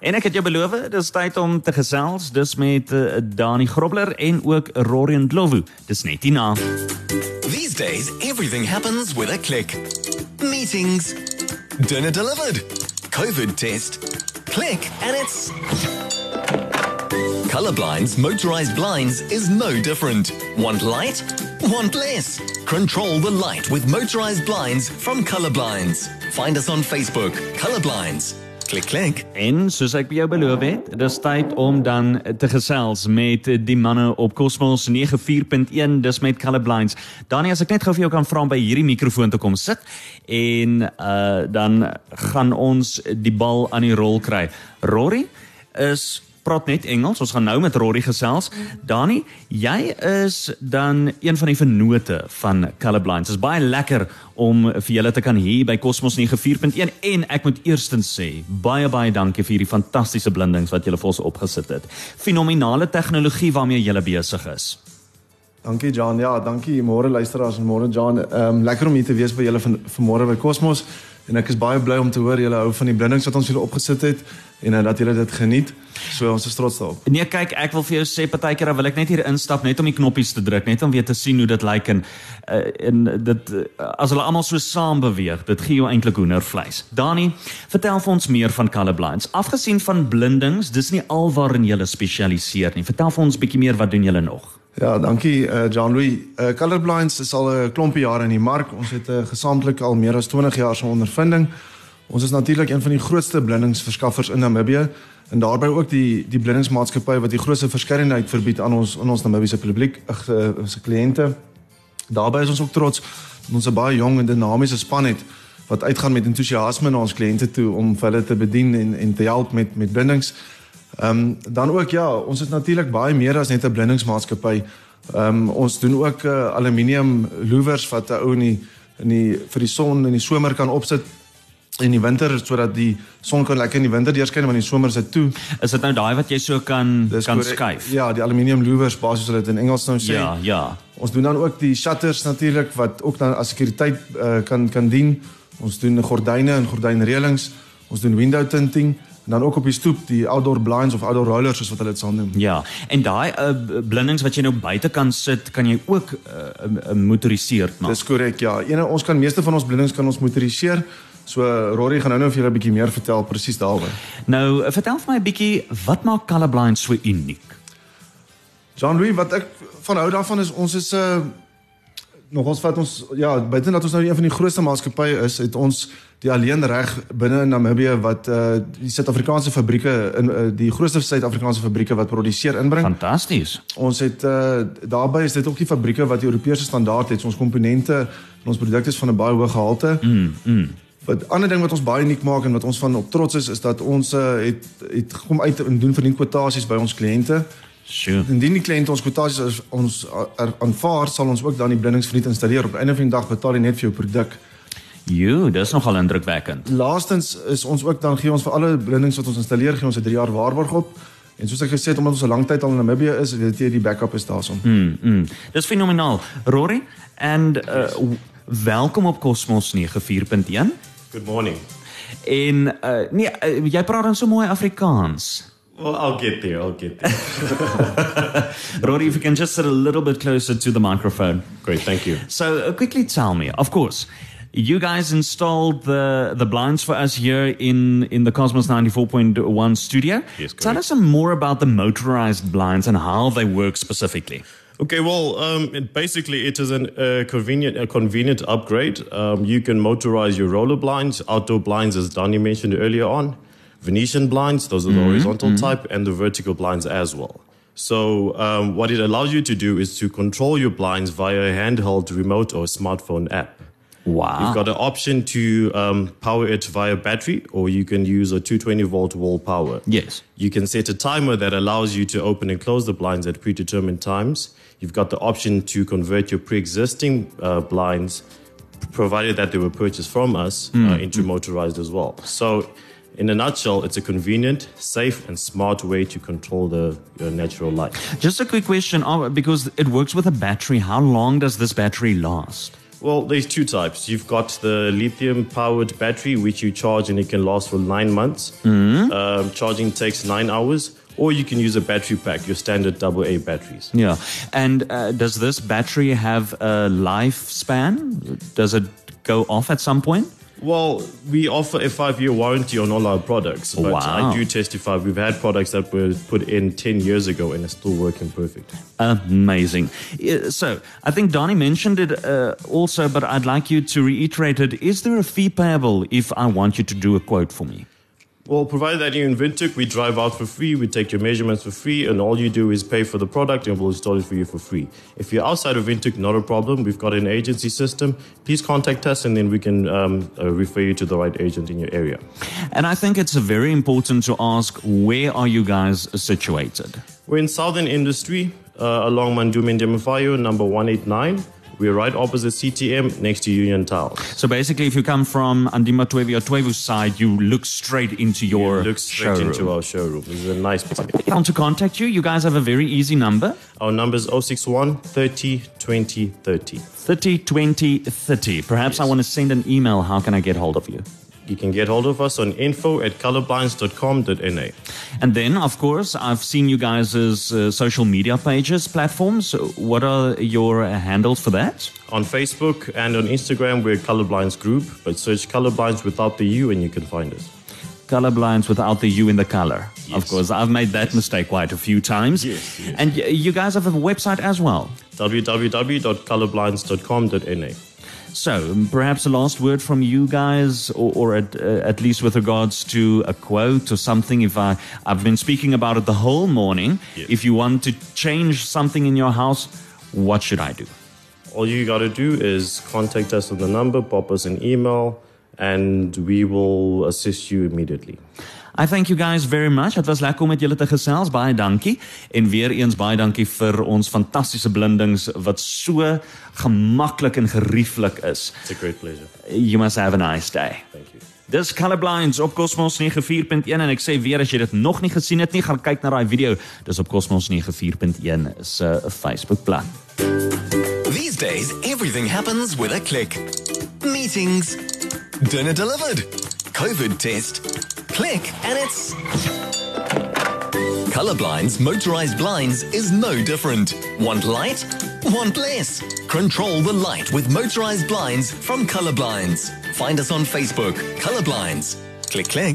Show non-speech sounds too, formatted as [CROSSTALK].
En ek het jou beloof, dis tyd om te gesels. Dis met uh, Dani Grobler en ook Rorian Dlovu. Dis net hierna. These days, everything happens with a click. Meetings, dinner delivered, COVID test. Click and it's. Colorblinds Motorized Blinds is no different. Want light? Want less? Control the light with Motorized Blinds from Colorblinds. Find us on Facebook, Colorblinds. Click, click. En soos ek by jou beloof het, dis tyd om dan te gesels met die manne op Cosmos 94.1, dis met Colorblinds. Dani, as ek net gou vir jou kan vra om by hierdie mikrofoon te kom sit en uh dan gaan ons die bal aan die rol kry. Rory is praat net Engels. Ons gaan nou met Rory gesels. Dani, jy is dan een van die vennote van Colorblinds. Dit is baie lekker om vir julle te kan hier by Cosmos 94.1 en ek moet eerstens sê baie baie dankie vir hierdie fantastiese blindings wat julle vir ons opgesit het. Fenominale tegnologie waarmee julle besig is. Dankie Jan. Ja, dankie môre luisteraars en môre Jan. Ehm um, lekker om hier te wees by julle van vanmôre by Cosmos en ek is baie bly om te hoor julle hou van die blindings wat ons julle opgesit het en uh, dat julle dit geniet. So ons is trots daarop. Nee, kyk, ek wil vir jou sê partykeer wil ek net hier instap net om die knoppies te druk, net om weer te sien hoe dit lyk en uh, en dit uh, as hulle almal so saam beweeg, dit gee jou eintlik hoendervleis. Dani, vertel vir ons meer van Colorblinds. Afgesien van blindings, dis nie alwaarin jy spesialiseer nie. Vertel vir ons bietjie meer wat doen julle nog? Ja, dankie uh, John Louis. Uh, Colorblinds is al 'n klompie jare in die mark. Ons het 'n uh, gesamentlik al meer as 20 jaar se ondervinding. Ons is natuurlik een van die grootste blindingsverskaffers in Namibië en daarbey ook die die blindingsmaatskappy wat die grootste verskeidenheid verbied aan ons in ons Namibiese publiek, ag uh, se kliënte. Daarbey is ons ook trots ons 'n baie jong en dinamiese span het wat uitgaan met entoesiasme na ons kliënte toe om vir hulle te bedien en en te help met met blindings. Ehm um, dan ook ja, ons is natuurlik baie meer as net 'n blindingsmaatskappy. Ehm um, ons doen ook uh, aluminium louvers wat 'n ou in die in die vir die son in die somer kan opsit in die winter sodat die son kan lekker in die winter deurskyn want in die somer is dit toe. Is dit nou daai wat jy so kan Dis kan skuif? Ja, die aluminium louvers basies hulle dit in Engels nou sê. Ja, ja. Ons doen dan ook die shutters natuurlik wat ook dan as sekuriteit uh, kan kan dien. Ons doen gordyne en gordynreëlings. Ons doen window tinting en dan ook op die stoep die outdoor blinds of outdoor rollers soos wat hulle dit sal noem. Ja. En daai uh, blindings wat jy nou buite kan sit, kan jy ook uh, uh, motoriseer maak. Dis korrek, ja. Ene ons kan meeste van ons blindings kan ons motoriseer. So Rory gaan nou nou vir julle 'n bietjie meer vertel presies daaroor. Nou, vertel vir my 'n bietjie wat maak Color Blind so uniek? John Louis, wat ek van hou daarvan is ons is 'n uh, nog ons vat ons ja, buite dat ons nou een van die grootste maatskappye is, het ons die alleen reg binne in Namibië wat uh die Suid-Afrikaanse fabrieke in uh, die grootste Suid-Afrikaanse fabrieke wat produseer inbring. Fantasties. Ons het uh daarbey is dit ook die fabrieke wat die Europese standaard het. Ons komponente en ons produkte is van 'n baie hoë gehalte. Mm. mm. Wat ander ding wat ons baie uniek maak en wat ons van op trots is is dat ons uh, het het kom uit en doen verdien kwotasies by ons kliënte. Sure. Indien die kliënt ons kwotasies ons aanvaar, sal ons ook dan die blindingsvriend installeer. Op einde van die dag betaal jy net vir jou produk. Jo, dis nogal indrukwekkend. Laastens is ons ook dan gee ons vir alle blindings wat ons installeer gee ons 'n 3 jaar waarborg op. En soos ek gesê het omdat ons 'n lang tyd al in Namibië is, weet jy die backup is daarson. Mm. mm. Dis fenomenaal. Rory and uh, welkom op Cosmos 94.1. Good morning. En uh, nee, uh, jy praat dan so mooi Afrikaans. Well, I'll get there. I'll get there. [LAUGHS] Rory, if you can just sit a little bit closer to the microphone. Great, thank you. So, uh, quickly tell me, of course, you guys installed the the blinds for us here in in the Cosmos 94.1 studio. Yes, Tell us some more about the motorized blinds and how they work specifically. Okay, well, um, it, basically, it is a uh, convenient a convenient upgrade. Um, you can motorize your roller blinds, outdoor blinds, as Donnie mentioned earlier on, Venetian blinds, those are the mm-hmm, horizontal mm-hmm. type, and the vertical blinds as well. So, um, what it allows you to do is to control your blinds via a handheld remote or smartphone app. Wow. You've got an option to um, power it via battery, or you can use a 220 volt wall power. Yes. You can set a timer that allows you to open and close the blinds at predetermined times. You've got the option to convert your pre existing uh, blinds, provided that they were purchased from us, mm. uh, into motorized as well. So, in a nutshell, it's a convenient, safe, and smart way to control the your natural light. Just a quick question, uh, because it works with a battery. How long does this battery last? Well, there's two types. You've got the lithium powered battery, which you charge and it can last for nine months. Mm-hmm. Um, charging takes nine hours. Or you can use a battery pack, your standard AA batteries. Yeah. And uh, does this battery have a lifespan? Does it go off at some point? Well, we offer a five year warranty on all our products. But Wow. I do testify we've had products that were put in 10 years ago and are still working perfect. Amazing. So, I think Donnie mentioned it uh, also, but I'd like you to reiterate it. Is there a fee payable if I want you to do a quote for me? Well, provided that you're in Windhoek, we drive out for free, we take your measurements for free, and all you do is pay for the product and we'll install it for you for free. If you're outside of Windhoek, not a problem. We've got an agency system. Please contact us and then we can um, uh, refer you to the right agent in your area. And I think it's very important to ask where are you guys situated? We're in Southern Industry uh, along Mandume Ndemufayo, number 189. We're right opposite CTM next to Union Towers. So basically, if you come from Andima Twevi or Twevu side, you look straight into your Look straight showroom. into our showroom. This is a nice place. If I want to contact you, you guys have a very easy number. Our number is 061 30 20 30. 30 20 30. Perhaps I want to send an email. How can I get hold of you? You can get hold of us on info at colorblinds.com.na. And then, of course, I've seen you guys' uh, social media pages, platforms. What are your uh, handles for that? On Facebook and on Instagram, we're Colorblind's Group, but search Colorblinds without the U and you can find us. Colorblind's without the U in the color. Of course, I've made that mistake quite a few times. Yes, yes. And y- you guys have a website as well. www.colorblinds.com.na. So, perhaps a last word from you guys, or, or at, uh, at least with regards to a quote or something. If I, I've been speaking about it the whole morning. If you want to change something in your house, what should I do? All you got to do is contact us on the number, pop us an email, and we will assist you immediately. I thank you guys very much. Dit was lekker om met julle te gesels. Baie dankie. En weer eens baie dankie vir ons fantastiese blindings wat so gemaklik en gerieflik is. It's a great pleasure. You must have a nice day. Thank you. Dis Colorblind's op Cosmos 94.1 en ek sê weer as jy dit nog nie gesien het nie, gaan kyk na daai video. Dis op Cosmos 94.1 se Facebookblad. These days, everything happens with a click. Meetings, dinner delivered, COVID test. Click and it's. Colorblinds Motorized Blinds is no different. Want light? Want less? Control the light with motorized blinds from Colorblinds. Find us on Facebook, Colorblinds. Click, click.